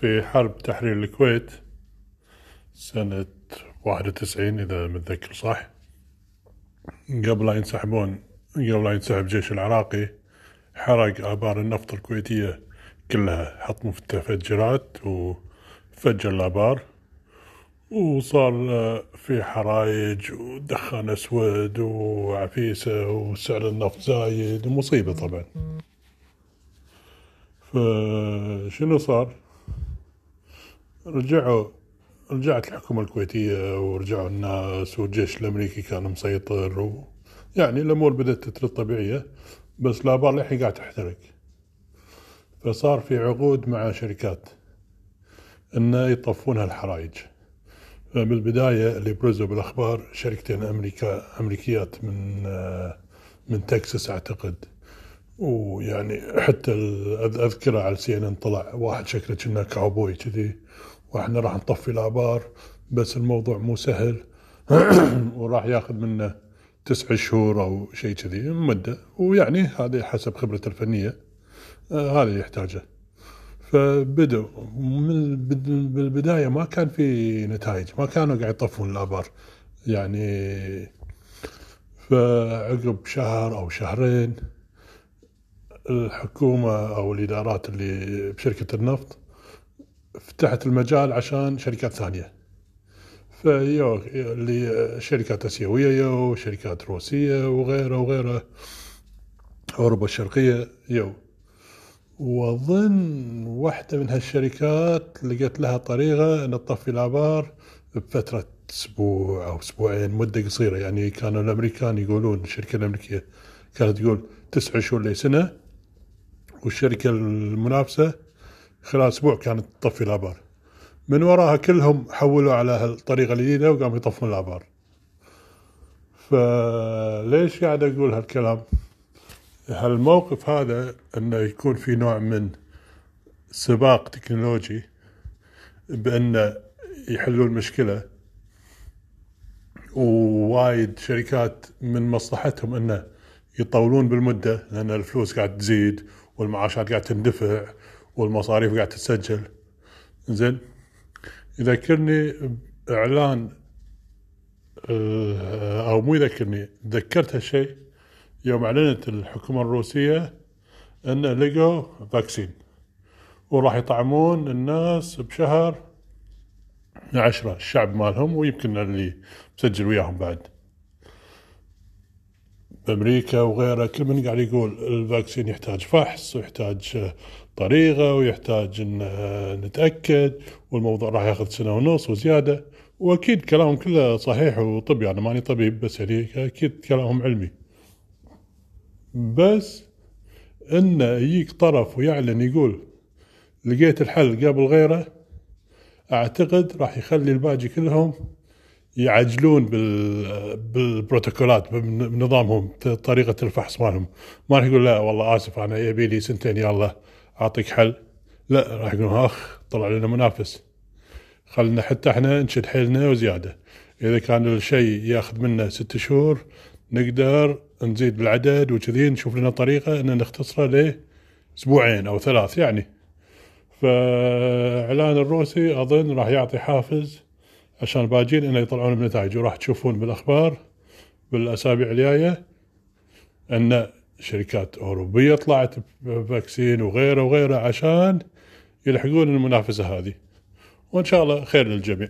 في حرب تحرير الكويت سنة واحد وتسعين إذا متذكر صح. قبل لا ينسحبون قبل لا ينسحب الجيش العراقي حرق آبار النفط الكويتية كلها. حط متفجرات وفجر الآبار وصار في حرايج ودخان أسود وعفيسة وسعر النفط زايد ومصيبة طبعا. فشنو صار؟ رجعوا رجعت الحكومة الكويتية ورجعوا الناس والجيش الأمريكي كان مسيطر و يعني الأمور بدأت تترد طبيعية بس الآبار للحين قاعد تحترق. فصار في عقود مع شركات انه يطفون هالحرايج بالبداية اللي برزوا بالأخبار شركتين أمريكا أمريكيات من من تكساس أعتقد. ويعني حتى أذكره على سي إن طلع واحد شكله كنا كاوبوي كذي. وإحنا راح نطفي الآبار بس الموضوع مو سهل. وراح ياخذ منه تسع شهور أو شيء كذي مدة. ويعني هذه حسب خبرته الفنية آه هذا يحتاجه. فبدوا من بالبداية ما كان في نتائج ما كانوا قاعد يطفون الآبار. يعني فعقب شهر أو شهرين الحكومة أو الإدارات اللي بشركة النفط فتحت المجال عشان شركات ثانية. فيو اللي شركات آسيوية يو شركات روسية وغيره وغيره. أوروبا الشرقية يو. وأظن واحدة من هالشركات لقيت لها طريقة إن تطفي الآبار بفترة أسبوع أو أسبوعين مدة قصيرة. يعني كانوا الأمريكان يقولون الشركة الأمريكية كانت تقول تسع شهور لسنة والشركة المنافسة خلال أسبوع كانت تطفي الآبار. من وراها كلهم حولوا على هالطريقة الجديده وقاموا يطفون الآبار. فليش قاعد أقول هالكلام؟ هالموقف هذا إنه يكون في نوع من سباق تكنولوجي بأن يحلوا المشكلة ووايد شركات من مصلحتهم إنه يطولون بالمدة لأن الفلوس قاعد تزيد والمعاشات قاعد تندفع. والمصاريف قاعد تتسجل. زين. يذكرني اعلان آه، أو مو يذكرني ذكرت هالشيء يوم أعلنت الحكومة الروسية أن لقوا vaccine وراح يطعمون الناس بشهر عشرة الشعب مالهم ويمكن اللي مسجل وياهم بعد. بامريكا وغيرها كل من قاعد يقول ال vaccine يحتاج فحص ويحتاج طريقة ويحتاج إن نتأكد والموضوع راح ياخذ سنة ونص وزيادة. وأكيد كلامهم كله صحيح وطبي أنا ماني طبيب بس يعني أكيد كلامهم علمي. بس انه يجيك طرف ويعلن يقول لقيت الحل قبل غيره أعتقد راح يخلي الباقي كلهم يعجلون بالبروتوكولات بنظامهم طريقة الفحص مالهم. ما راح يقول لا والله آسف أنا يبي لي سنتين يلا أعطيك حل. لا راح يقولون أخ طلع لنا منافس. خلنا حتى إحنا نشد حيلنا وزيادة. إذا كان الشيء ياخذ منا ست شهور نقدر نزيد بالعدد وكذي نشوف لنا طريقة ان نختصره ل أسبوعين أو ثلاث يعني. فإعلان الروسي أظن راح يعطي حافز عشان الباجين إنه يطلعون بنتائج وراح تشوفون بالأخبار بالأسابيع الجاية أن شركات أوروبية طلعت بفاكسين وغيره وغيره عشان يلحقون المنافسة هذه. وإن شاء الله خير للجميع.